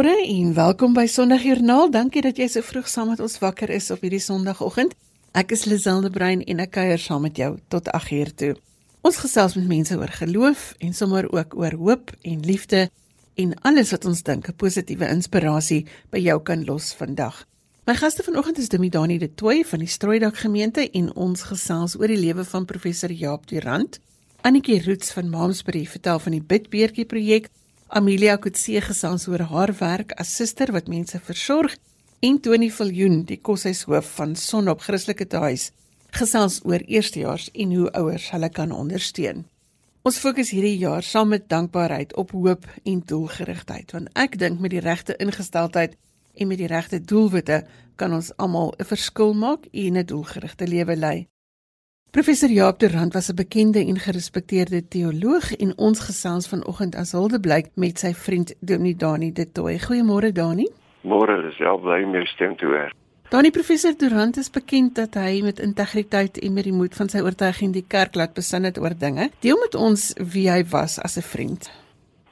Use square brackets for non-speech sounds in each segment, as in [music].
Goeiemôre en welkom by Sondagjoernaal. Dankie dat jy so vroeg saam met ons wakker is op hierdie Sondagoggend. Ek is Liselde Brein en ek kuier saam met jou tot 8uur toe. Ons gesels met mense oor geloof en sommer ook oor hoop en liefde en alles wat ons dink 'n positiewe inspirasie by jou kan los vandag. My gaste vanoggend is Dimidani de Tooi van die Strooidak gemeente en ons gesels oor die lewe van professor Jaap Durant. Annetjie Roots van Maamsbury vertel van die Bidbeertjie projek Amelia Kutse gesels oor haar werk as suster wat mense versorg en Tony Viljoen, die koshuishoof van Sonop Christelike Huis, gesels oor eerstejaars en hoe ouers hulle kan ondersteun. Ons fokus hierdie jaar saam met dankbaarheid op hoop en doelgerigtheid, want ek dink met die regte ingesteldheid en met die regte doelwitte kan ons almal 'n verskil maak en 'n doelgerigte lewe lei. Professor Jaap de Rand was 'n bekende en gerespekteerde teoloog en ons gesels vanoggend as hulde blyk met sy vriend Dominee Dani de Tooi. Goeiemôre Dani. Môre is wel bly om jou stem te hoor. Dani professor de Rand is bekend dat hy met integriteit en met die moed van sy oortuiging die kerk laat besin het oor dinge. Deel met ons wie hy was as 'n vriend.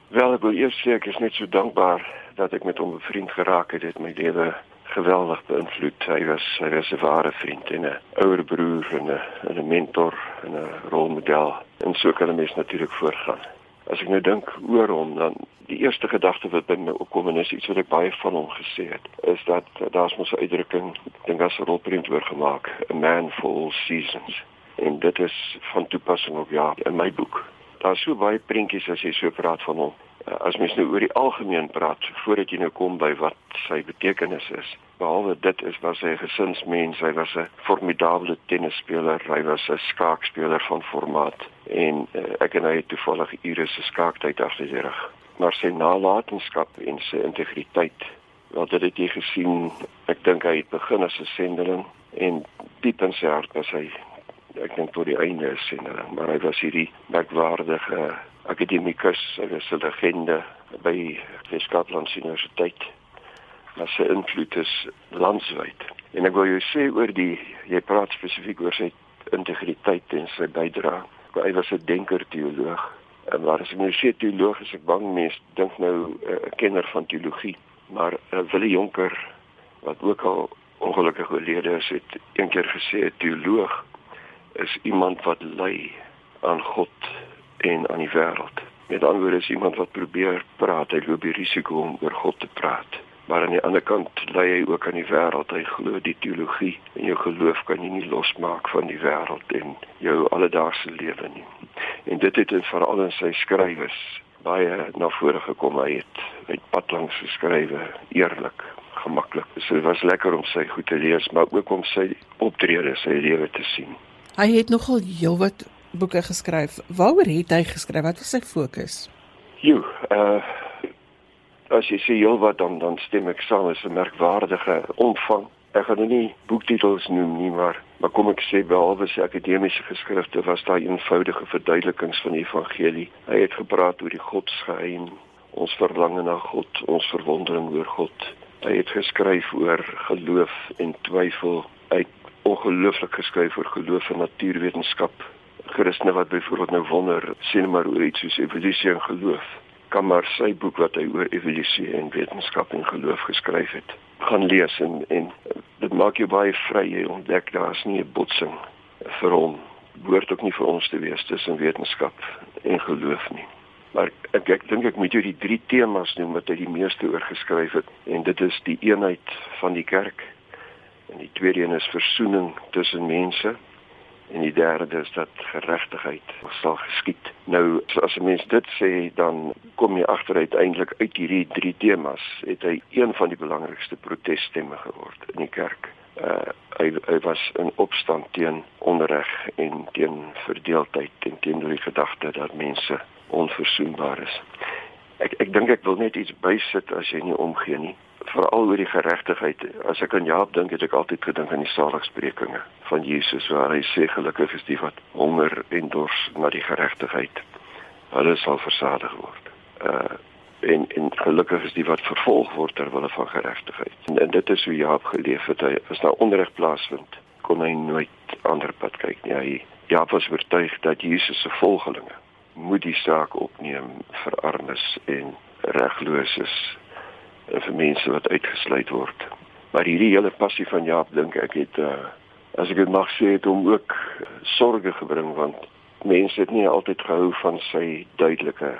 Wel, ek wil eers sê ek is net so dankbaar dat ek met hom 'n vriend geraak het. Dit het my lewe geweldig beïnvloed. Hy was hy was 'n ware vriend en 'n ouer broer en 'n 'n mentor en 'n rolmodel. En so kan 'n mens natuurlik voortgaan. As ek nou dink oor hom, dan die eerste gedagte wat by my opkom en is iets wat ek baie van hom gesê het, is dat daar's mos 'n uitdrukking, ek dink as 'n rolprent oorgemaak, a man for all seasons. En dit is van toepassing op ja in my boek. Daar's so baie prentjies as jy so praat van hom. Eh, as mens nou oor die algemeen praat voordat jy nou kom by wat sy betekenis is. Behalwe dit is was hy 'n gesinsmens, hy was 'n formidable tennisspeler, hy was 'n skaakspeler van formaat en uh, ek en hy het toevallig ure se skaaktyd agter die rug. Maar sy nalatenskap en sy integriteit, wat het jy gesien? Ek dink hy het begin as 'n sendeling en diep in sy hart was hy ek dink tot die einde 'n sendeling, maar hy was hierdie merkwaardige akademikus, hy was 'n legende by die Skotland Universiteit. Maar sy invloed is landwyd. En ek wil jou sê oor die jy praat spesifiek oor sy integriteit en sy bydrae. Hy was 'n denker teoloog. En waar as ek nou sê teoloog is ek bang mense dink nou eh, 'n uh, kenner van teologie, maar uh, Willie Jonker wat ook al ongelukkig oorlede is, het eendag gesê 'n teoloog is iemand wat lei aan God en aan die wêreld. Met ander woorde is iemand wat probeer praat, hy loop die risiko om oor God te praat. Maar aan die ander kant lei hy ook aan die wêreld. Hy glo die teologie en jou geloof kan jy nie losmaak van die wêreld en jou alledaagse lewe nie. En dit het in veral in sy skrywes baie na vore gekom. Hy het met pad langs geskrywe, eerlik, gemaklik. So dit was lekker om sy goed te lees, maar ook om sy optrede, sy lewe te sien. Hy het nogal heelwat boeke geskryf. Waaroor het hy geskryf? Wat was sy fokus? Jo, uh as jy sê heel wat dan dan stem ek saam, is 'n merkwaardige omvang. Ek gaan nou nie boektitels noem nie, maar maar kom ek sê behalwe sy akademiese geskrifte was daar eenvoudige verduidelikings van die evangelie. Hy het gepraat oor die godsgeheim, ons verlange na God, ons verwondering oor God. Hy het geskryf oor geloof en twyfel. Het ongelooflik geskryf oor geloof en natuurwetenskap Christene wat byvoorbeeld nou wonder, sien maar oor iets soos evolusie en geloof. Kan maar sy boek wat hy oor evolusie en wetenskap en geloof geskryf het, gaan lees en en dit maak jou baie vry. Jy ontdek daar's nie 'n botsing vir hom. Behoort ook nie vir ons te wees tussen wetenskap en geloof nie. Maar ek ek dink ek moet jou die drie temas noem wat hy die meeste oor geskryf het en dit is die eenheid van die kerk en die tweede een is versoening tussen mense en die derde is dat geregtigheid sal geskied. Nou as 'n mens dit sê, dan kom jy agter uiteindelik uit hierdie drie temas het hy een van die belangrikste protesstemme geword in die kerk. Uh hy hy was in opstand teen onreg en teen verdeeldheid en teen die gedagte dat mense onverzoenbaar is. Ek ek dink ek wil net iets bysit as jy nie omgee nie veral oor die geregtigheid. As ek aan Jaap dink, het ek altyd gedink aan die saligsprekinge van Jesus waar hy sê gelukkig is die wat honger en dors na die geregtigheid. Hulle sal versadig word. Uh en en gelukkig is die wat vervolg word ter wille van geregtigheid. En, en dit is hoe Jaap geleef het. Hy as daar onreg plaasvind, kon hy nooit ander pad kyk nie. Hy Jaap was oortuig dat Jesus se volgelinge moet die saak opneem vir armes en regloses vir mense wat uitgesluit word. Maar hierdie hele passie van Jaap dink ek het uh, as ek dit mag sê het hom ook sorge gebring want mense het nie altyd gehou van sy duidelike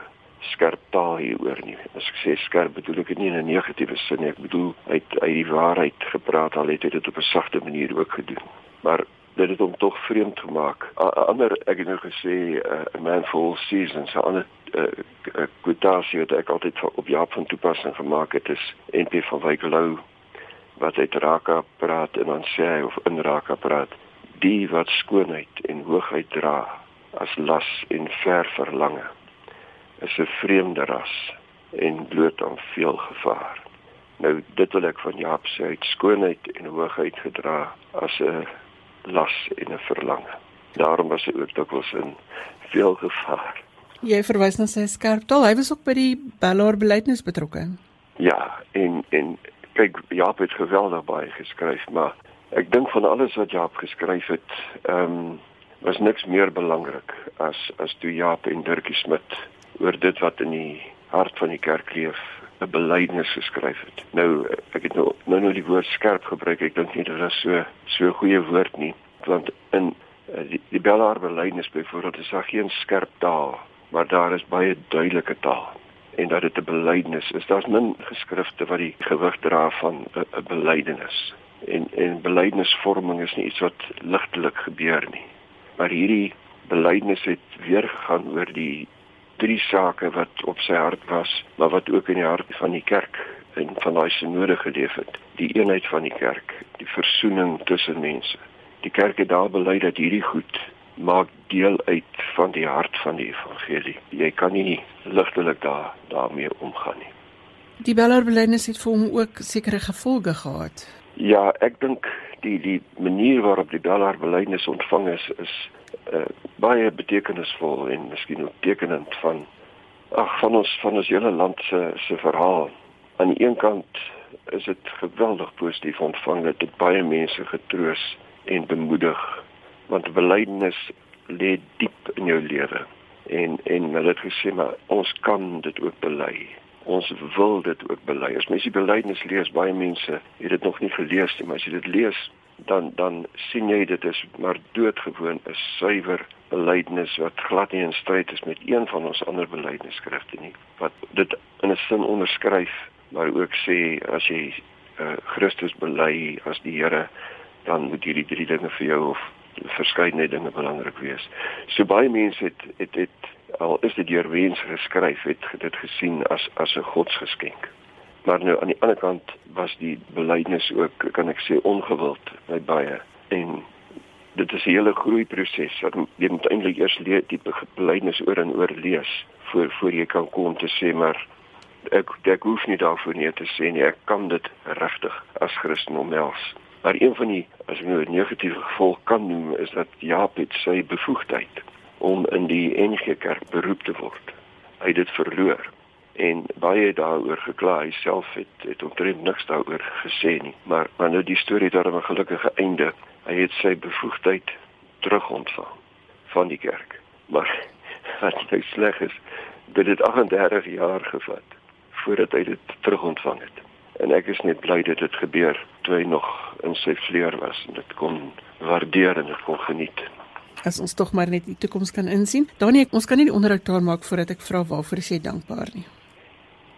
skerp taal hieroor nie. As ek sê skerp bedoel ek dit nie in 'n negatiewe sin nie. Ek bedoel hy het uit die waarheid gepraat al het hy dit op 'n sagte manier ook gedoen. Maar dit het hom tog vreemd gemaak. 'n Ander ek het nou gesê uh, a man for all seasons. 'n Ander uh, quotasie wat ek altyd op Jaap van toepassing gemaak het is NP van Wykelou wat uit Raka praat en dan sê hy of in Raka praat die wat skoonheid en hoogheid dra as las en ver verlange is 'n vreemde ras en bloot aan veel gevaar. Nou dit wil ek van Jaap sê, hy het skoonheid en hoogheid gedra as 'n las en 'n verlange. Daarom was hy ook dikwels in veel gevaar. Jy verwys na sy skerp taal. Hy was ook by die Bellaar beleidnes betrokke. Ja, en en kyk Jaap het geweldig baie geskryf, maar ek dink van alles wat Jaap geskryf het, ehm um, was niks meer belangrik as as toe Jaap en Dirkie Smit oor dit wat in die hart van die kerk leef 'n belydenis geskryf het. Nou ek het nou nou nou die woord skerp gebruik. Ek dink nie dit is so so 'n goeie woord nie, want in eh, die, die Bellaar belydenis byvoorbeeld is daar geen skerp taal, maar daar is baie duidelike taal en dat dit 'n belydenis is. Daar's min geskrifte wat die gewig dra van 'n belydenis. En en belydenisvorming is nie iets wat ligtelik gebeur nie. Maar hierdie belydenis het weer gegaan oor die drie sake wat op sy hart was, maar wat ook in die hart van die kerk en van daai synode geleef het. Die eenheid van die kerk, die versoening tussen mense. Die kerk het daar bely dat hierdie goed maak deel uit van die hart van die evangelie. Jy kan nie ligtelik daar daarmee omgaan nie. Die Beller belydenis het vir hom ook sekere gevolge gehad. Ja, ek dink die die manier waarop die Beller belydenis ontvang is is uh, baie betekenisvol en miskien ook tekenend van ag van ons van ons hele land se se verhaal. Aan die een kant is dit geweldig positief ontvang dat dit baie mense getroos en bemoedig want belydenis lê diep in jou lewe en en hulle het gesê maar ons kan dit ook bely. Ons wil dit ook bely. As mens die belydenis lees, baie mense het dit nog nie gelees nie, maar as jy dit lees, dan dan sien jy dit is maar doodgewoon 'n suiwer belydenis wat glad nie in stryd is met een van ons ander belydenisskrifte nie wat dit in 'n sin onderskryf maar ook sê as jy uh, Christus bely as die Here dan moet hierdie drie dinge vir jou of verskeidenheid dinge belangrik wees. So baie mense het het het al is dit deur wens geskryf het dit gesien as as 'n godsgeskenk. Maar nou aan die ander kant was die belydenis ook kan ek sê ongewild by baie en dit is 'n hele groei proses. Jy moet eintlik eers leer die belydenis oor en oor lees voor voor jy kan kom te sê maar ek ek hoef nie daarvoor nie te sê nie. Ek kan dit regtig as Christen omhels. Maar een van die as ek nou 'n negatiewe gevolg kan noem is dat Jaap het sy bevoegdheid om in die NG Kerk beroep te word. Hy dit verloor en baie daaroor gekla. Hy self het het omtrent niks daaroor gesê nie. Maar maar nou die storie het daar 'n gelukkige einde. Hy het sy bevoegdheid terugontvang van die kerk. Maar [laughs] wat nou sleg is dit het 38 jaar gevat voordat hy dit terugontvang het. En ek is net bly dat dit gebeur toe hy nog in sy vleuer was en dit kon waardeer en dit kon geniet. As ons tog maar net die toekoms kan insien. Danie, ons kan nie die onderhoud klaar maak voordat ek vra waarvoor jy dankbaar nie.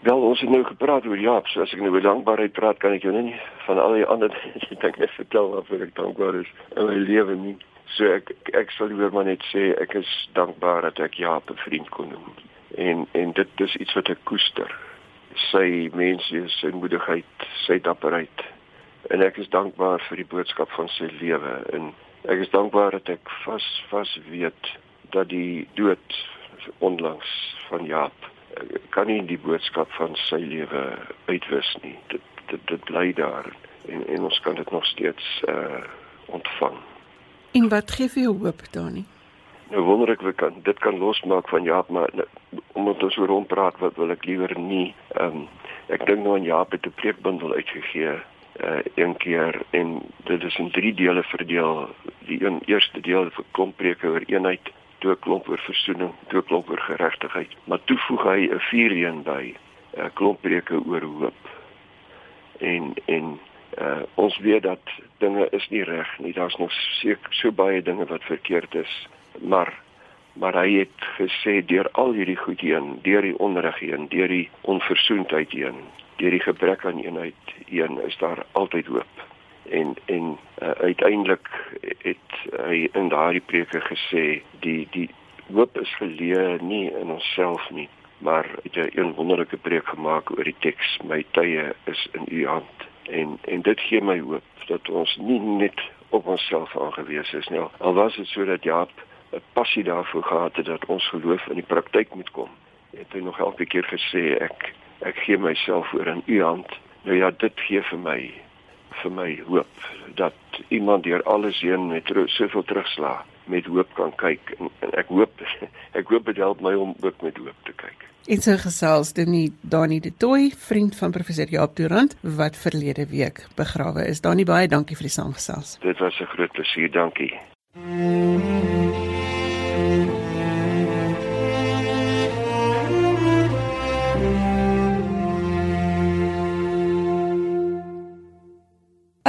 Wel, ons het nou gepraat oor Jaap, so as ek nou oor dankbaarheid praat, kan ek jou nie van al die ander [laughs] dinge vertel waarvoor ek dankbaar is in my lewe nie. So ek ek sal liewer maar net sê ek is dankbaar dat ek Jaap 'n vriend kon noem. En en dit is iets wat ek koester. Sy mensie, sy moedigheid, sy dapperheid. En ek is dankbaar vir die boodskap van sy lewe en ek is dankbaar dat ek vas vas weet dat die dood onlangs van Jaap kan nie die boodskap van sy lewe uitwis nie. Dit dit dit bly daar en en ons kan dit nog steeds uh ontvang. En wat gee vir jou hoop, Dani? Nou wonder ek wie kan dit kan losmaak van Jaap, maar nou, omdat ons oor hom praat, wat wil ek liewer nie. Ehm um, ek dink nou aan Jaap het 'n preekbundel uitgegee uh een keer en dit is in drie dele verdeel. Die een eerste deel vir klomp preke oor eenheid toe klomp oor versoening, toe klomp oor geregtigheid, maar toe voeg hy 'n vierde een by, 'n klomp preke oor hoop. en en uh, ons weet dat dinge is nie reg nie. Daar's nog seker so baie dinge wat verkeerd is, maar maar hy het gesê deur al hierdie goed heen, deur die onreg heen, deur die onversoendheid heen, deur die gebrek aan eenheid heen, is daar altyd hoop. En en uh, uiteindelik het hy in daardie preke gesê die die hoop is geleë nie in onsself nie, maar het 'n een wonderlike preek gemaak oor die teks my tye is in u hand. En en dit gee my hoop dat ons nie net op onsself aangewese is nie. Al was dit sodat Jaap 'n passie daarvoor gehad het dat ons geloof in die praktyk moet kom het hy nog elke keer gesê ek ek gee myself oor in u hand. Nou ja dit gee vir my vir my hoop dat iemand deur alles heen met soveel terugslag met hoop kan kyk en, en ek hoop [laughs] ek hoop dit help my om ook met hoop te kyk. En so gesels Dani Dani de Tooi, vriend van professor Jaap Durant wat verlede week begrawe is. Dani baie dankie vir die saamgesels. Dit was 'n groot plesier, dankie. Mm -hmm.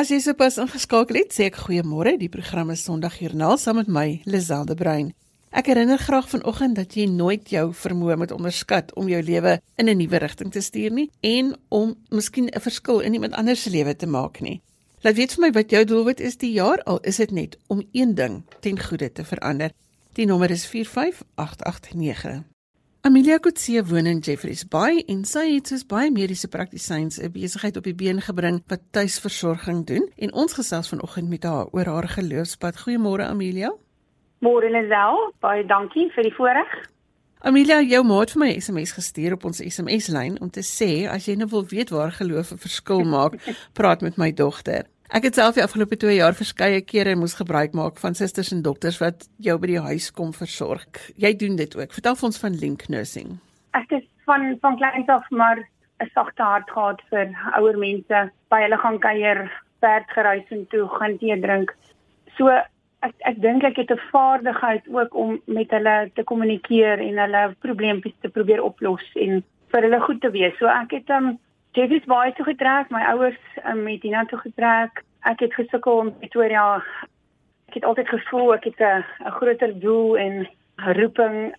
As jy sopas ingeskakel het, sê ek goeiemôre. Die program is Sondagjoernaal saam met my, Liselde Brein. Ek herinner graag vanoggend dat jy nooit jou vermoë moet onderskat om jou lewe in 'n nuwe rigting te stuur nie en om miskien 'n verskil in iemand anders se lewe te maak nie. Laat weet vir my wat jou doelwit is die jaar al is dit net om een ding ten goeie te verander. Die nommer is 45889. Amelia Kutse woon in Jeffreys Bay en sy het soos baie mediese praktisyns 'n besigheid op die been gebring wat tuisversorging doen en ons gesels vanoggend met haar oor haar geloofspad. Goeiemôre Amelia. Môre Lisel, baie dankie vir die voorreg. Amelia, jou ma het vir my SMS gestuur op ons SMS-lyn om te sê as jy nou wil weet waar geloof 'n verskil maak, [laughs] praat met my dogter. Ek het self die afgelope 2 jaar verskeie kere moes gebruik maak van susters en dokters wat jou by die huis kom versorg. Jy doen dit ook. Vertel ons van Link Nursing. Ek is van van kleins af maar 'n sagte hart gehad vir ouer mense. By hulle gaan kuier, perd gereis en toe gaan tee drink. So ek ek dink ek het 'n vaardigheid ook om met hulle te kommunikeer en hulle probleempies te probeer oplos en vir hulle goed te wees. So ek het um, Dit is baie toe getrek, my ouers met Dina toe getrek. Ek het gesukkel om Pretoria. Ek het altyd gevoel ek het 'n groter doel en roeping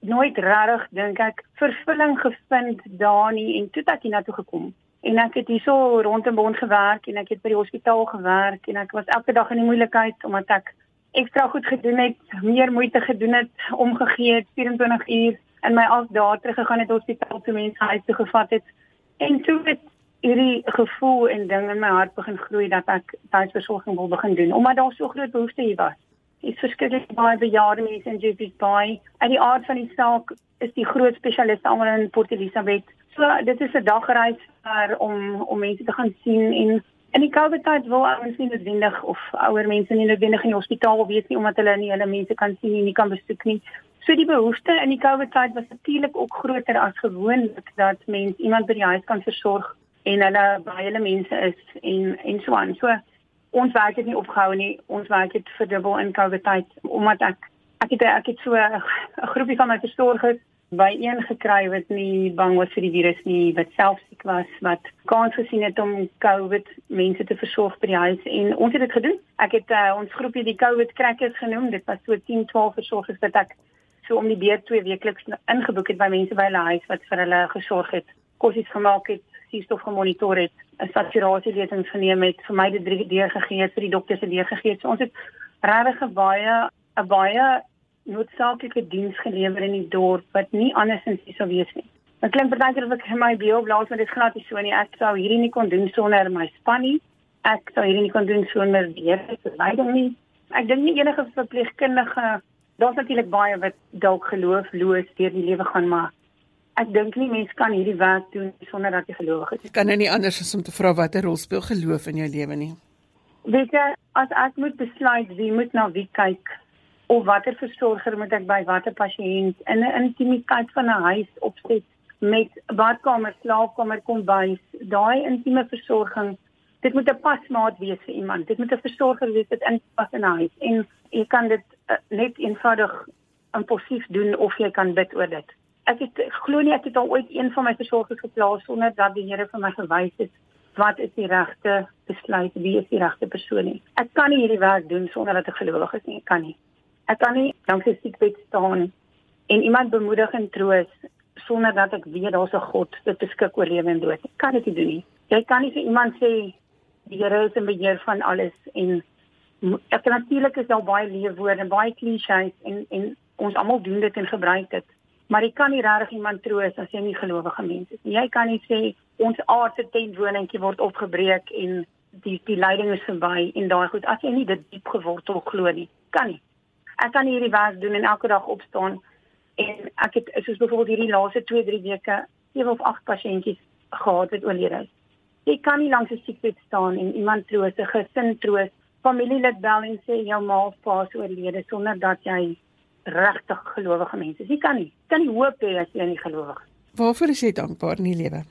nooit regtig dink ek vervulling gevind daar nie en toe dat Dina toe gekom. En ek het hierso rondom bond gewerk en ek het by die hospitaal gewerk en ek was elke dag in die moeilikheid omdat ek ekstra goed gedoen het, meer moeite gedoen het, omgegee het 24 uur en my af daar terug gegaan het hospitaal toe mense huis toe gevat het En toe het hierdie gevoel en ding in my hart begin groei dat ek tuisversorging wil begin doen omdat daar so groot behoefte hier was. Ek verskriklik baie bejaarde mense in Jersey Bay. En die aard van die saak is die groot spesialiste almal in Port Elizabeth. So dit is 'n dagreis vir om om mense te gaan sien en in die COVID tyd wil ouens nie noodwendig of ouer mense nie noodwendig in die hospitaal wees nie omdat hulle nie hulle mense kan sien en nie kan besoek nie. So die behoefte in die COVID tyd was natuurlik ook groter as gewoonlik dat mense iemand by die huis kan versorg en hulle baie hulle mense is en en so aan. So ons werk het nie opgehou nie. Ons werk het verdubbel in COVID tyd omdat ek ek het ek het so 'n groepie van my versorgers by een gekry wat nie bang was vir die virus nie, wat self siek was, wat kans gesien het om COVID mense te versorg by die huis en ons het dit gedoen. Ek het uh, ons groepie die COVID crackers genoem. Dit was so 10, 12 versorgers wat ek so om die beurt twee weekliks ingeboek het by mense by hulle huis wat vir hulle gesorg het, kosies gemaak het, suurstof gemonitor het, 'n saturasielesings geneem het, vir my die 3D gegee het, vir die dokters se deur gegee het. So ons het regtig baie 'n baie noodsaaklike diens gelewer in die dorp wat nie andersins sou wees nie. Dit klink partykeer of ek my bio blaas met dit glad nie so nie. Ek sou hierdie nie kon doen sonder my span nie. Ek sou hierdie nie kon doen sonder die hele leiding nie. Ek dink nie enige verpleegkundige daar's natuurlik baie wat dalk geloofloos deur die lewe gaan maar ek dink nie mens kan hierdie werk doen sonder dat jy gelowig is. Kan nou nie anders as om te vra watter rol speel geloof in jou lewe nie. Weet jy, as ek moet besluit wie moet na wie kyk of watter versorger moet ek by watter pasiënt in 'n intimiteit van 'n huis opset met badkamer, slaapkamer, kombuis, daai intieme versorging dit moet 'n pasmaat wees vir iemand. Dit moet 'n versorger wees wat inpas in 'n huis en jy kan dit net eenvoudig impulsief doen of jy kan bid oor dit. Ek het glo nie ek het al ooit een van my versorgers geplaas sonder dat die Here vir my gewys het wat is die regte besluit, wie is die regte persoon nie. Ek kan nie hierdie werk doen sonder dat ek gelowig is nie, ek kan nie. Ek kan nie langs 'n siekbed staan en iemand bemoedig en troos sonder dat ek weet daar's 'n God wat beskik oor lewe en dood. Ek kan dit nie doen nie. Jy kan nie vir iemand sê die Here is in beheer van alles en ek natuurlik is daar baie leefwoorde en baie klisjées en en ons almal doen dit en gebruik dit. Maar jy kan nie regtig iemand troos as jy nie gelowige mens is nie. Jy kan nie sê ons aardse tentwoningkie word opgebreek en die die leiding is verby en daai goed as jy nie dit diep gewortel glo nie. Kan nie. Ek kan hierdie werk doen en elke dag opstaan en ek het soos byvoorbeeld hierdie laaste 2-3 weke 7 of 8 pasiëntjies gehad wat oorlede is. Jy kan nie langs 'n siekbed staan en iemand troos, 'n gesin troos, familielid bel en sê jou ma of pa is oorlede sonder dat jy regtig gelowige mense is. Jy kan nie. Jy kan nie hoop hê as jy nie gelowig is. Waarvoor is jy dankbaar in die lewe?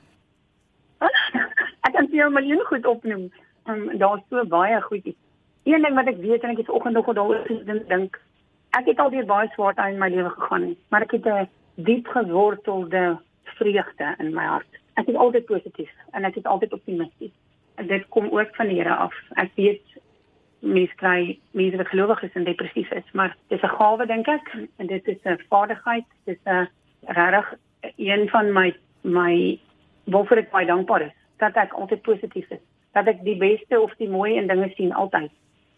[laughs] ek kan vir jou 'n miljoen goed opnoem. Um, Daar's so baie goedjies. Een ding wat ek weet en ek het vanoggend nog daaroor gedink, ek het al deur baie swaar tye in my lewe gegaan, maar ek het 'n diep gewortelde vreugde in my hart. Ek is altyd positief en ek is altyd optimisties. Dit kom ook van die Here af. Ek weet mense kry mense wat gelowig is en depressief is, maar dis 'n gawe dink ek. En dit is 'n vaardigheid, dis 'n regtig een van my my waarvoor ek baie dankbaar is. Dat ek altyd positief is, dat ek die beste of die mooi in dinge sien altyd.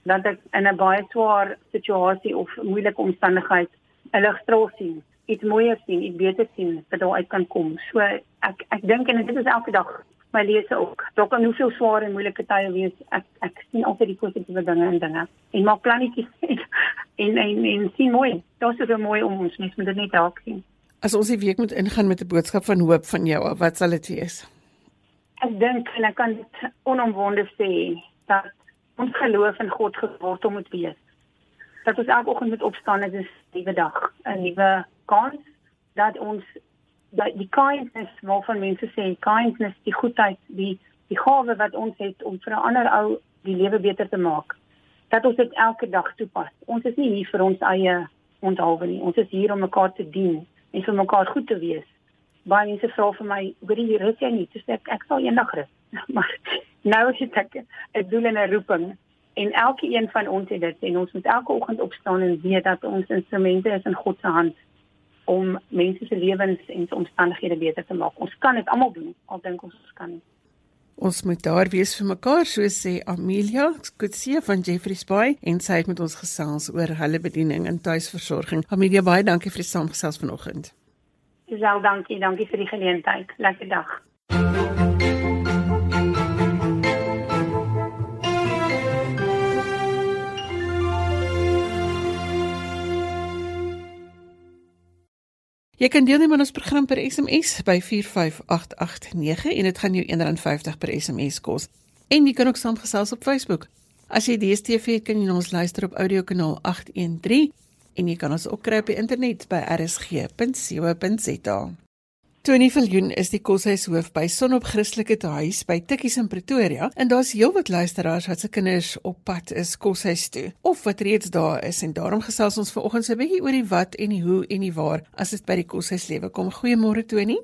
Dat ek in 'n baie swaar situasie of moeilike omstandigheid 'n ligstraal sien, iets mooier sien, iets beter sien wat daar uit kan kom. So ek ek dink en dit is elke dag my lese ook. Dalk kan hoeveel swaar en moeilike tye wees, ek ek sien altyd die positiewe dinge in dinge en maak plannetjies [laughs] en en en sien mooi. Dit is so mooi om ons mens moet dit net dalk sien. As ons die week moet ingaan met 'n boodskap van hoop van jou, wat sal dit wees? Ek dink en ek kan dit onomwonde sê dat ons geloof in God gewortel moet wees. Dat ons elke oggend moet opstaan en dit is 'n nuwe dag, 'n nuwe kans dat ons dat die kindness waarvan mense sê kindness die goedheid die die gawe wat ons het om vir 'n ander ou die lewe beter te maak dat ons dit elke dag toepas. Ons is nie hier vir ons eie onthaalwe nie. Ons is hier om mekaar te dien en vir mekaar goed te wees. Baie mense vra vir my hoor jy rus jy nie? Dis ek ek sal eendag rus. [laughs] Maar nou is dit 'n doel en 'n roeping. En elke een van ons het dit en ons moet elke oggend opstaan en weet dat ons instrumente is in God se hand om mense se lewens en se omstandighede beter te maak. Ons kan dit almal doen, al dink ons ons kan nie. Ons moet daar wees vir mekaar, so sê Amelia, skutsie van Jeffrey's Bay en sy het met ons gesels oor hulle bediening in tuisversorging. Amelia, baie dankie vir die saamgesels vanoggend. Wel, dankie, dankie vir die geleentheid. Lekker dag. Jy kan deelneem aan ons program per SMS by 45889 en dit gaan jou R1.50 per SMS kos. En jy kan ook saamgesels op Facebook. As jy DStv het, kan jy ons luister op audiokanaal 813 en jy kan ons ook kry op die internet by rsg.co.za. Tony Viljoen is die koshuishoof by Sonop Christelike Huis by Tikkies in Pretoria en daar's heelwat luisteraars wat se kinders op pad is koshuis toe of wat reeds daar is en daarom gesels ons vanoggend 'n bietjie oor die wat en die hoe en die waar as dit by die koshuislewe kom. Goeiemôre Tony.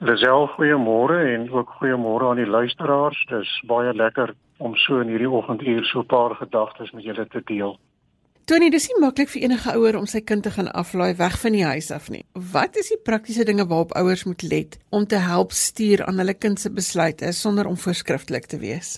Lisel, goeiemôre en ook goeiemôre aan die luisteraars. Dis baie lekker om so in hierdie oggenduur so 'n paar gedagtes met julle te deel. Tony, dis nie maklik vir enige ouer om sy kind te gaan aflaai weg van die huis af nie. Wat is die praktiese dinge waarop ouers moet let om te help stuur aan hulle kind se besluite sonder om voorskrifklik te wees?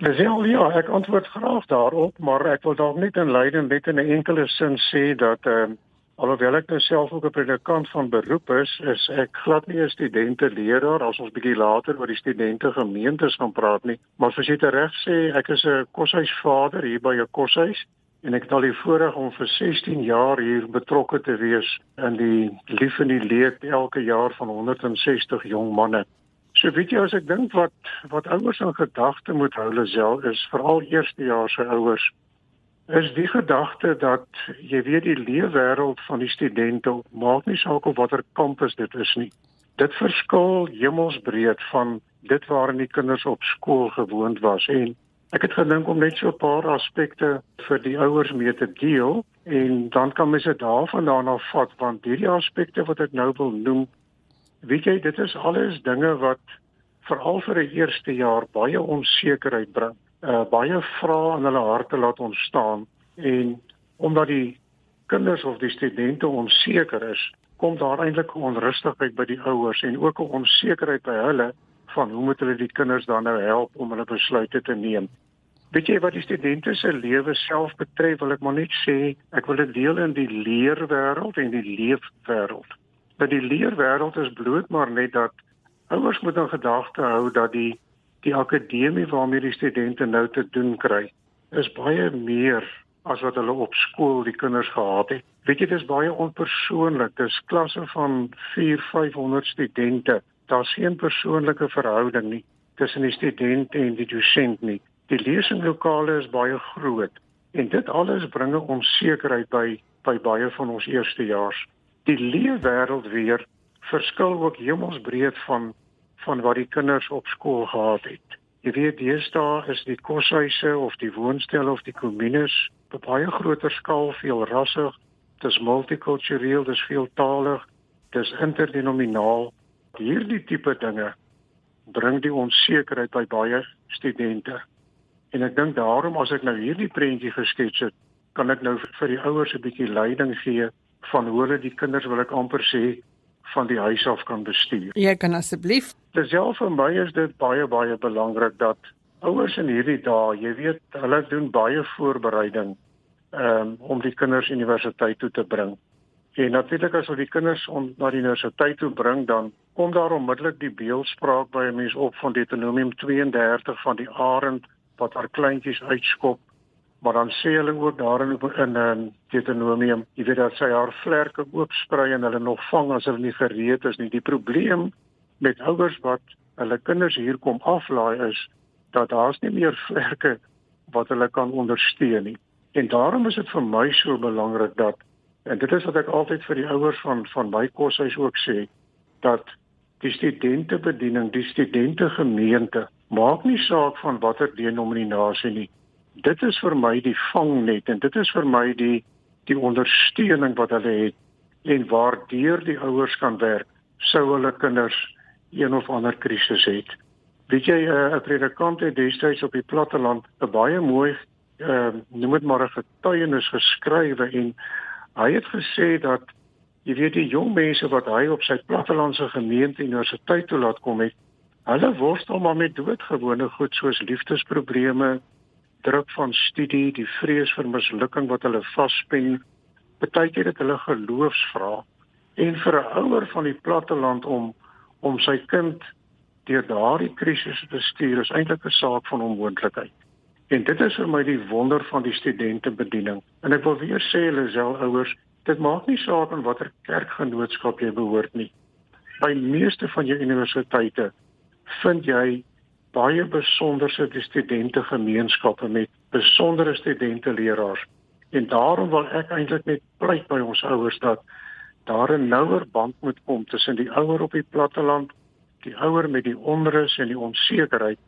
Lisel, ja, ek antwoord graag daarop, maar ek wil dalk net in leiding net in 'n enkele sin sê dat ehm uh, alhoewel ek nou self ook 'n predikant van beroep is, is ek glad nie 'n studente leraar as ons bietjie later oor die studente gemeentes gaan praat nie. Maar soos jy reg sê, ek is 'n koshuisvader hier by 'n koshuis en ek het al die voorreg om vir 16 jaar hier betrokke te wees in die lief en die leed elke jaar van 160 jong manne. So weet jy as ek dink wat wat ouers in gedagte moet hou self is veral eerstejaarse ouers is die gedagte dat jy weet die leefwêreld van die studente maak nie saak of watter kampus dit is nie. Dit verskil hemelsbreed van dit waarin die kinders op skool gewoond was en Ek het gedink om net so 'n paar aspekte vir die ouers mee te deel en dan kan mens dit daarvandaan af vat want hierdie aspekte wat ek nou wil noem, weet jy, dit is alles dinge wat veral vir 'n eerste jaar baie onsekerheid bring. Uh baie vrae in hulle harte laat ontstaan en omdat die kinders of die studente onseker is, kom daar eintlik onrustigheid by die ouers en ook 'n onsekerheid by hulle van hoe moet hulle die kinders dan nou help om hulle besluite te neem. Weet jy wat die studente se lewe self betref, wil ek maar net sê, ek wil dit deel in die leerwêreld en die leefwêreld. Dat die leerwêreld is bloot maar net dat ouers moet in gedagte hou dat die die akademie waarmee die studente nou te doen kry, is baie meer as wat hulle op skool die kinders gehad het. Weet jy, dit is baie onpersoonlik. Dis klasse van 4, 500 studente. Daar's geen persoonlike verhouding nie tussen die student en die dosent nie. Die lesinglokale is baie groot en dit alles bring 'n onsekerheid by by baie van ons eerstejaars. Die leefwêreld weer verskil ook hemelsbreed van van wat die kinders op skool gehad het. Jy weet, deesdae is die koshuise of die woonstelle of die kommunes op baie groter skaal veel rassig. Dit is multikultureel, dit is veeltaalig, dit is interdenominaal. Hierdie tipe dinge bring die onsekerheid by baie studente. En ek dink daarom as ek nou hierdie prentjie geskets het, kan ek nou vir die ouers 'n bietjie leiding gee van hoe hulle die kinders wil ek amper sê van die huis af kan bestuur. Jy kan asseblief. Ja vir my is dit baie baie belangrik dat ouers in hierdie dae, jy weet, hulle doen baie voorbereiding um, om die kinders universiteit toe te bring. En natuurlik as hulle die kinders on, na die universiteit toe bring, dan kom daar onmiddellik die beeldspraak by 'n mens op van Deuteronomium 32 van die arend wat haar kleintjies uitskop. Maar dan sê hulle ook daarin in in Deuteronomium, jy weet dat sy haar vlerke oopsprei en hulle nog vang as hulle nie gereed is nie. Die probleem met ouers wat hulle kinders hier kom aflaai is dat daar's nie meer vlerke wat hulle kan ondersteun nie. En daarom is dit vir my so belangrik dat en dit is wat ek altyd vir die ouers van van my koshuis ook sê dat die studentebediening, die studentegemeente maak nie saak van watter denominasie nie. Dit is vir my die vangnet en dit is vir my die die ondersteuning wat hulle het en waardeur die ouers kan werk sou hulle kinders een of ander krisis het. Weet jy eh, 'n predikant het destyds op die platteland 'n baie mooi ehm uh, noem dit maar 'n getuienis geskrywe en hy het gesê dat jy weet die jong mense wat hy op sy plattelandse gemeente universiteit toe laat kom het, hulle worstel maar met doodgewone goed soos liefdesprobleme, druk van studie, die vrees vir mislukking wat hulle vaspen, partykeer het hulle geloofsvrae en vir 'n ouer van die platteland om om sy kind deur daardie krisis te stuur is eintlik 'n saak van onmoontlikheid. En dit is vir my die wonder van die studentebediening. En ek wil weer sê self ouers, dit maak nie saak aan watter kerkgenootskap jy behoort nie. By meeste van jou universiteite vind jy baie besonderse studente gemeenskappe met besondere studente leraars. En daarom wil ek eintlik net pleit by ons ouers dat daar 'n nouer band moet kom tussen die ouer op die platteland, die ouer met die onrus en die onsekerheid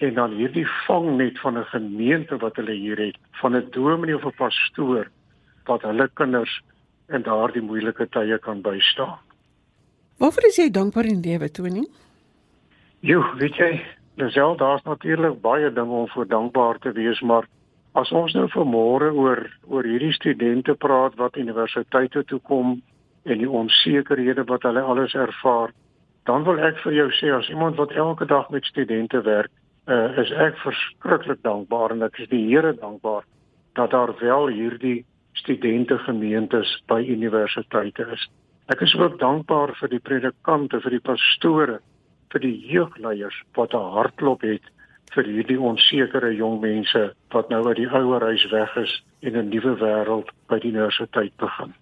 en dan hierdie vangnet van 'n gemeente wat hulle hier het van 'n dominee of 'n pastoor wat hulle kinders in daardie moeilike tye kan bystaan. Waarvoor is jy dankbaar in lewe, Tony? Jo, weet jy, Lisel, daar's natuurlik baie dinge om voor dankbaar te wees, maar as ons nou vanmôre oor oor hierdie studente praat wat universiteite toe kom en die onsekerhede wat hulle alles ervaar, dan wil ek vir jou sê as iemand wat elke dag met studente werk, uh, is ek verskriklik dankbaar en ek is die Here dankbaar dat daar wel hierdie studente gemeentes by universiteite is. Ek is ook dankbaar vir die predikante, vir die pastore, vir die jeugleiers wat 'n hartklop het vir hierdie onsekere jong mense wat nou uit die ouer huis weg is en 'n nuwe wêreld by die universiteit begin.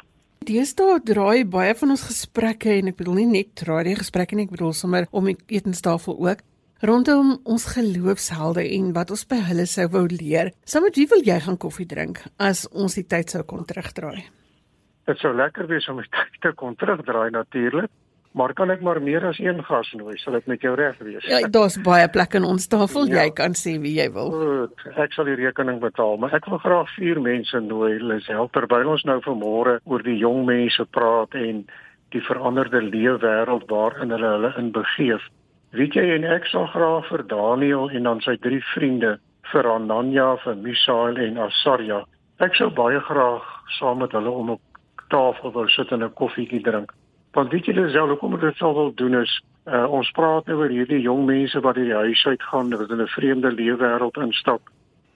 Deesdae draai baie van ons gesprekke en ek bedoel nie net draai die gesprekke nie, ek bedoel sommer om die etenstafel ook rondom ons geloofshelde en wat ons by hulle sou wou leer. Saam met wie wil jy gaan koffie drink as ons die tyd sou kon terugdraai? Dit sou lekker wees om die [laughs] tyd te kon terugdraai natuurlik. Maar kan ek maar meer as een gas nooi, sal dit met jou reg wees? Ja, daar's baie plek in ons tafel. Ja. Jy kan sê wie jy wil. Goed, ek sal die rekening betaal, maar ek wil graag vier mense nooi, Lisel, terwyl ons nou vanmôre oor die jong mense praat en die veranderde leefwêreld waarin hulle hulle in begeef Weet jy en ek sal graag vir Daniel en dan sy drie vriende vir Ananya, vir Misael en Asaria. Ek sou baie graag saam met hulle om op tafel wil sit en 'n koffietjie drink. Want weet julle self hoekom ek dit sou wil doen is uh, ons praat nou oor hierdie jong mense wat uit die huis uit gaan, wat in 'n vreemde leefwêreld instap.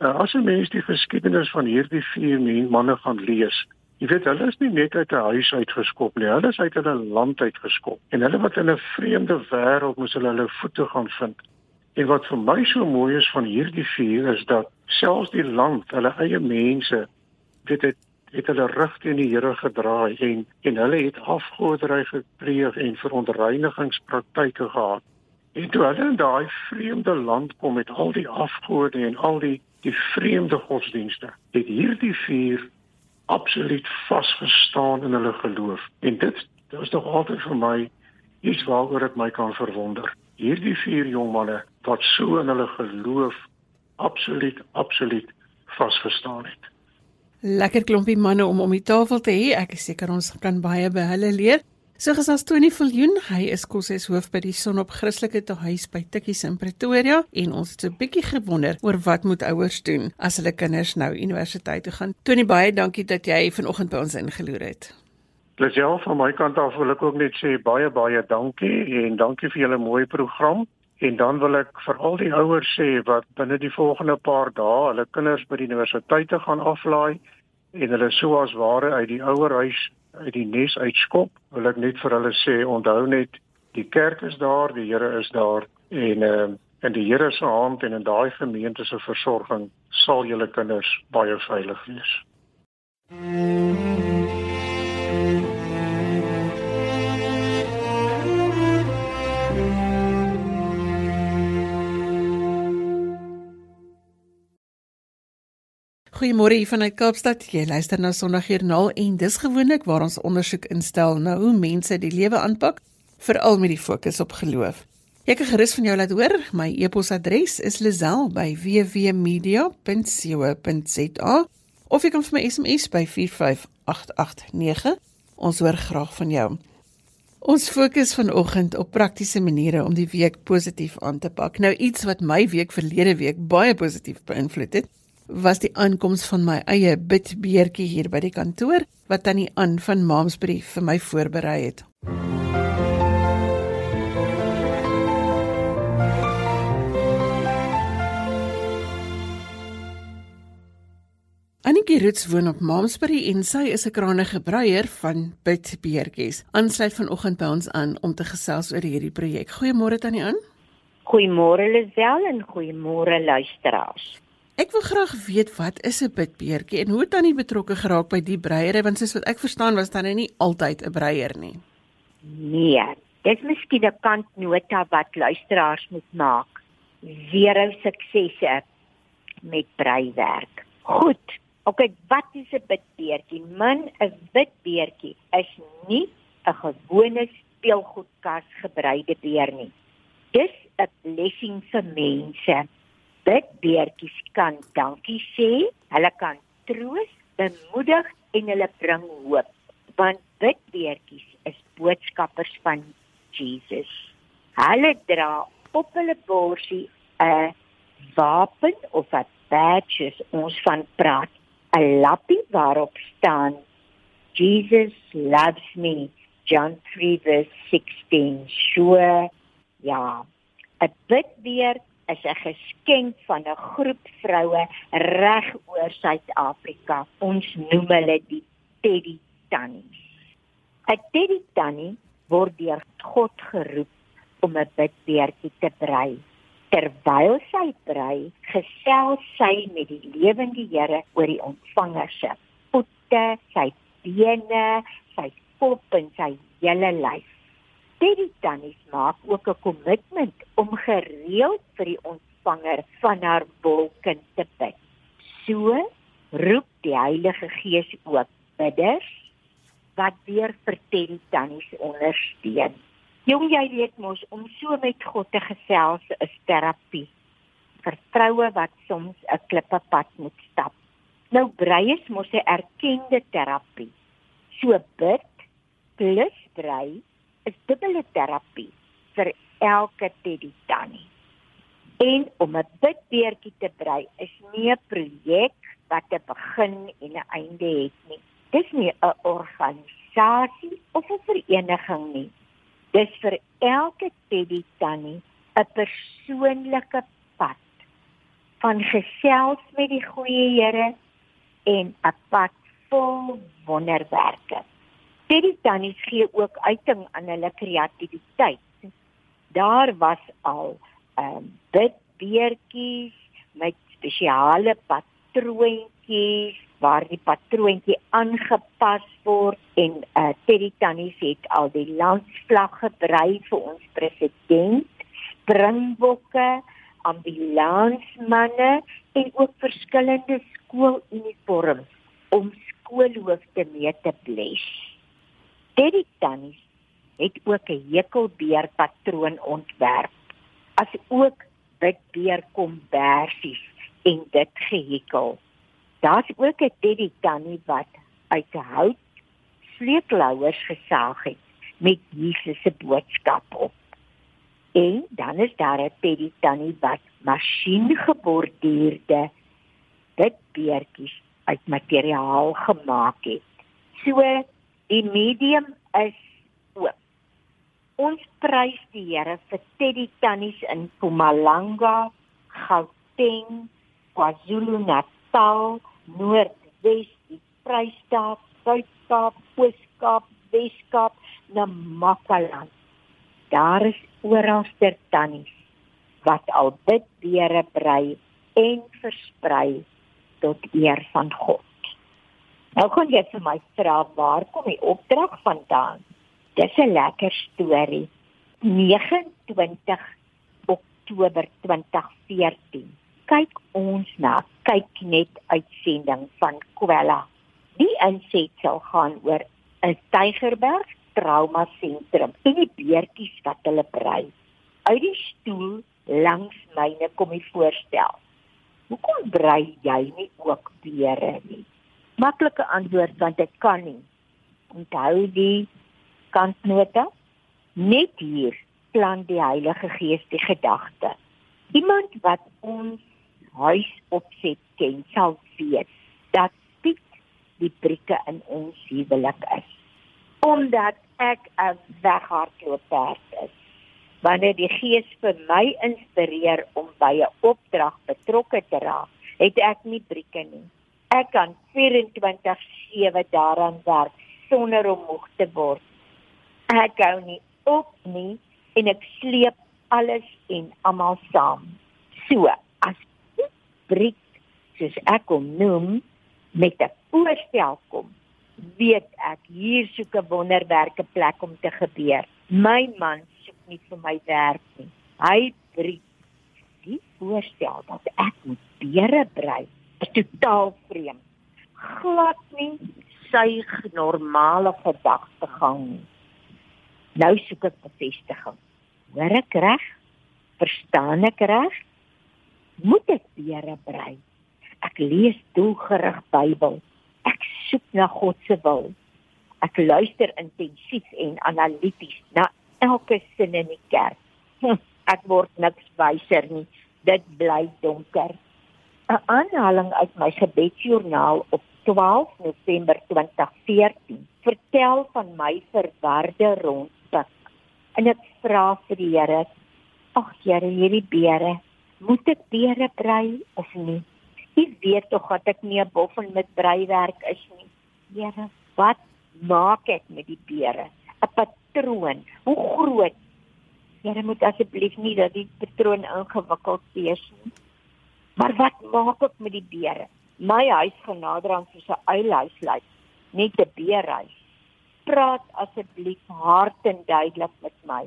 Uh, as 'n mens die geskiedenis van hierdie vier manne gaan lees, jy weet hulle is nie net uit 'n huis uitgeskop nie, hulle is uit 'n land uitgeskop. En hulle wat in 'n vreemde wêreld moes hulle hulle voete gaan vind. En wat vir my so mooi is van hierdie vier is dat selfs die land, hulle eie mense, dit het hulle rug teen die Here gedraai en en hulle het afgoderry gepleeg en verontreinigingspraktyke gehad. En toe hulle in daai vreemde land kom met al die afgode en al die die vreemde godsdienste, het hierdie vier absoluut vasgestaan in hulle geloof. En dit dit is nog altyd vir my iets waaroor ek my kan verwonder. Hierdie vier jong manne wat so in hulle geloof absoluut absoluut vasgestaan het. Lekker klompie manne om om die tafel te hê. Ek is seker ons kan baie by hulle leer. So gesels Tony Viljoen, hy is koshuis hoof by die Sonop Christelike Tehuis by Tikkies in Pretoria en ons het so 'n bietjie gewonder oor wat moet ouers doen as hulle kinders nou universiteit toe gaan. Tony, baie dankie dat jy vanoggend by ons ingeloer het. Plesier van my kant af wil ek ook net sê baie baie dankie en dankie vir julle mooi program. En dan wil ek vir al die ouers sê wat binne die volgende paar dae hulle kinders by die universiteite gaan aflaai en hulle sou as ware uit die ouerhuis uit die nes uitskop, wil ek net vir hulle sê onthou net die kerk is daar, die Here is daar en uh, en die Here se hand en in daai gemeente se versorging sal julle kinders baie veilig wees. Mm. Goeiemôre hier vanuit Kaapstad. Jy luister na Sondagjoernaal en dis gewoonlik waar ons ondersoek instel na hoe mense die lewe aanpak, veral met die fokus op geloof. Jy kan gerus van jou laat hoor. My e-posadres is lazel@wwmedia.co.za of jy kan vir my SMS by 45889. Ons hoor graag van jou. Ons fokus vanoggend op praktiese maniere om die week positief aan te pak. Nou iets wat my week verlede week baie positief beïnvloed het was die aankoms van my eie bidbeertjie hier by die kantoor wat tannie Ann van Maamsbrief vir my voorberei het. Anetjie Roots woon op Maamsbury en sy is 'n krangige breier van bidbeertjies. Aansluit vanoggend by ons aan om te gesels oor hierdie projek. Goeiemôre tannie Ann. Goeiemôre Lisel en goeiemôre luisteraars. Ek wil graag weet wat is 'n bitbeertjie en hoe tannie betrokke geraak by die breiery want soos wat ek verstaan was tannie nie altyd 'n breier nie. Nee, dit is miskien 'n kantnota wat luisteraars moet maak. Zero suksesse met breiwerk. Goed. OK, wat is 'n bitbeertjie? Min 'n bitbeertjie is nie 'n gewone speelgoedkas gebreide beer nie. Dis 'n blessing vir mense bidbeertjies kan dankie sê, hulle kan troos, bemoedig en hulle bring hoop. Want bidbeertjies is boodskappers van Jesus. Hulle dra op hulle borsie 'n wapen of 'n badge, ons van praat, 'n lappie waarop staan Jesus loves me. John 3:16. Sure. Ja. 'n Bidbeert is 'n geskenk van 'n groep vroue reg oor Suid-Afrika. Ons noem hulle die Teddy Tannies. 'n Teddy Tannie word deur God geroep om 'n bidbeertjie te brei. Terwyl sy brei, gesels sy met die lewende Here oor die ontvanger se voete, sy bene, sy kop en sy hele lyf. Teddy Tannies maak ook 'n kommitment om gereeld vir die ontvanger van haar wolkind te bid. So roep die Heilige Gees ook bidders wat weer vir Teddy Tannies ondersteun. Jong jy weet mos om so met God te gesels is terapie. Vertroue wat soms 'n klippepad moet stap. Nou brei is mos 'n erkende terapie. So bid plus brei is dubbele terapie vir elke teddy tannie. En om 'n bidbeertjie te brei is nie 'n projek wat 'n begin en 'n einde het nie. Dis nie 'n organisasie of 'n vereniging nie. Dis vir elke teddy tannie 'n persoonlike pad van gesels met die goeie Here en 'n pad vol wonderwerke. Teddy tannies gee ook uiting aan hulle kreatiwiteit. Daar was al ehm um, bidbeertjies met spesiale patroontjies waar die patroontjie aangepas word en uh, Teddy Tannies het al die landsvlag gebrei vir ons president, springbokke, ambulansmanne en ook verskillende skooluniforms om skoolhoofde mee te bles. Teddy Tannies het ook 'n hekelbeer patroon ontwerp as ook witbeer kombersies en dit gehekel. Daar's ook 'n teddy tannie wat uit hout sleepklouers gesaag het met Jesus se boodskap op. En dan is daar 'n teddy tannie wat masjiengeborduurde witbeertjies uit materiaal gemaak het. So die medium is oop. Ons prys die Here vir teddy tannies in Mpumalanga, Gauteng, KwaZulu-Natal, Noordwes, die Vrystaat, Suid-Kaap, Oos-Kaap, Wes-Kaap, Namakwa. Daar is oral ster tannies wat al bid beere brei en versprei tot eer van God. Nou kon jy vir my vra waar kom die opdrag vandaan? Dis 'n lekker storie. 29 Oktober 2014 kyk ons na kyk net uitsending van Kwela. Die insetsel gaan oor 'n Tygerberg trauma sentrum en die beertjies wat hulle brei. Uit die stoel langs myne kom die voorstel. Hoekom brei jy nie ook beere nie? Maklike antwoord want ek kan nie. Onthou die kantnota. Net hier plan die Heilige Gees die gedagte. Iemand wat ons huis opset ken sal weet dat Piet die brieke in ons huwelik is. Omdat ek 'n weghardlooperd is. Wanneer die Gees vir my inspireer om by 'n opdrag betrokke te raak, het ek nie brieke nie. Ek kan 24/7 daaraan werk sonder om moeg te word. Ek gou nie op nie en ek sleep alles en almal saam. So, as briek soos ek hom noem met 'n voorstel kom weet ek hier soek 'n wonderwerke plek om te gebeur my man soek nie vir my werk nie hy briek die voorstel dat ek moet beere brei totaal vreemd glad nie sy normale gedagtegang nou soek ek bevestiging hoor ek reg verstaan ek reg moet ek beere brei. Ek lees doelgerig Bybel. Ek soek na God se wil. Ek luister intensief en analities na elke sin in die kerk. Hm, ek word niks wyser nie. Dit bly donker. 'n Aanhaling uit my gebedsjoernaal op 12 November 2014 vertel van my verwarde rondpik. En ek vra vir die Here: "Ag Here, hierdie beere moet ek beere brei of nie? Jy weet tog dat ek nie 'n boffel met breiwerk is nie. Here, wat maak ek met die beere? 'n Patroon. Hoe groot? Here moet asseblief nie dat die patroon ingewikkeld wees nie. Maar wat maak ek met die beere? My huis genader aan soos 'n uilhuis lyk, net 'n beerhuis. Praat asseblief hard en duidelik met my.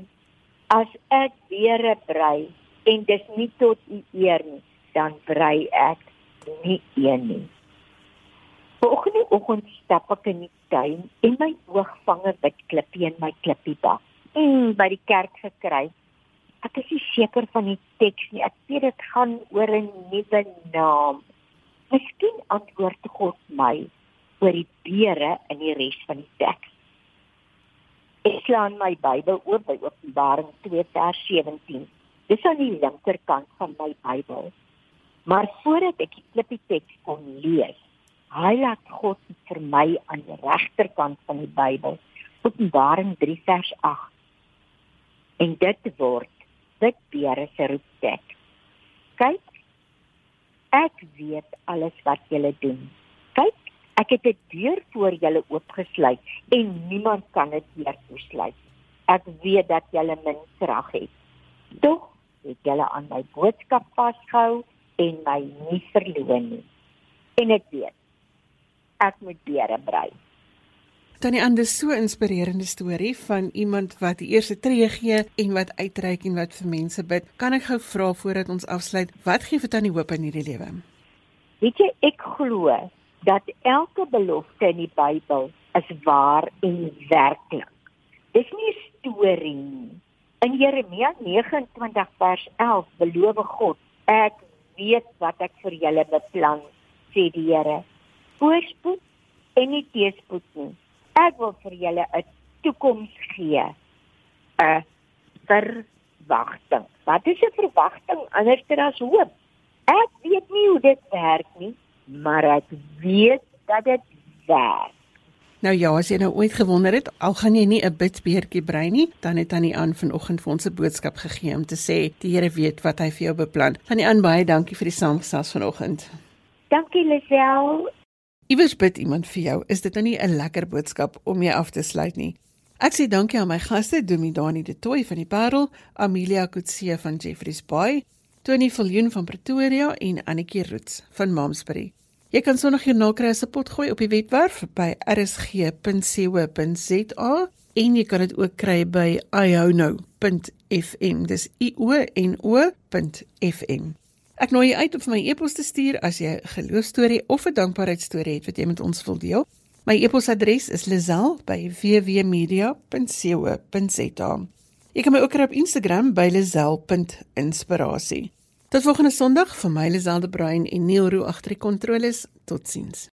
As ek beere brei, en dis nie tot u eer nie, dan brei ek nie een nie. Volgende oggend stap ek in die tuin en my oog vang 'n wit klippie in my klippiebak. En by die kerk gekry. Ek is nie seker van die teks nie. Ek weet dit gaan oor 'n nuwe naam. Miskien antwoord God my oor die beere in die res van die teks. Ek slaan my Bybel oop by Openbaring 2 vers 17. Dis aan die linkerkant van my Bybel. Maar voordat ek die klippie teks kon lees, highlight God vir my aan die regterkant van die Bybel, Openbaring 3 vers 8. En dit word dit beere se roeptek. Kyk, ek weet alles wat julle doen. Kyk, ek het 'n deur voor julle oopgesluit en niemand kan dit weer toesluit. Ek weet dat julle min krag het. Tog het julle aan my boodskap vasgehou en my nie verloon nie. En ek weet ek moet beere brei. Tannie Andes so 'n inspirerende storie van iemand wat die eerste tree gee en wat uitreik en wat vir mense bid. Kan ek gou vra voordat ons afsluit, wat gee vir Tannie hoop in hierdie lewe? Weet jy, ek glo dat elke belofte in die Bybel is waar en werklik. Dis nie 'n storie nie. In Jeremia 29 vers 11 beloof God: "Ek weet wat ek vir julle beplan," sê die Here. Voorspoed en nie teëspoed nie ek wil vir julle 'n toekoms gee. 'n verwagting. Wat is 'n verwagting anders as hoop? Ek weet nie hoe dit werk nie, maar ek weet dat dit werk. Nou ja, as jy nou ooit gewonder het, al gaan jy nie 'n bidbeertjie brei nie, dan het Tannie Aan vanoggend vir ons 'n boodskap gegee om te sê die Here weet wat hy vir jou beplan. Tannie Aan, baie dankie vir die saamgesels vanoggend. Dankie Lisel. Iewers bid iemand vir jou. Is dit nou nie 'n lekker boodskap om mee af te sluit nie? Ek sê dankie aan my gaste, Domidani de Tooi van die Parel, Amelia Kutse van Jeffreys Bay, Tony Viljoen van Pretoria en Annetjie Roots van Mamsbury. Jy kan sonder joernaal kry as 'n pot gooi op die webwerf by rsg.co.za en jy kan dit ook kry by iono.fm. Dis i o n o.fm. Ek nooi jou uit om vir my e-pos te stuur as jy 'n geloostorie of 'n dankbaarheidstorie het wat jy met ons wil deel. My e-posadres is lazel@wwmedia.co.za. Jy kan my ook kry op Instagram by lazel.inspirasie. Tot volgende Sondag vir my Lazel de Bruin en Neil Roo agter die kontroles. Totsiens.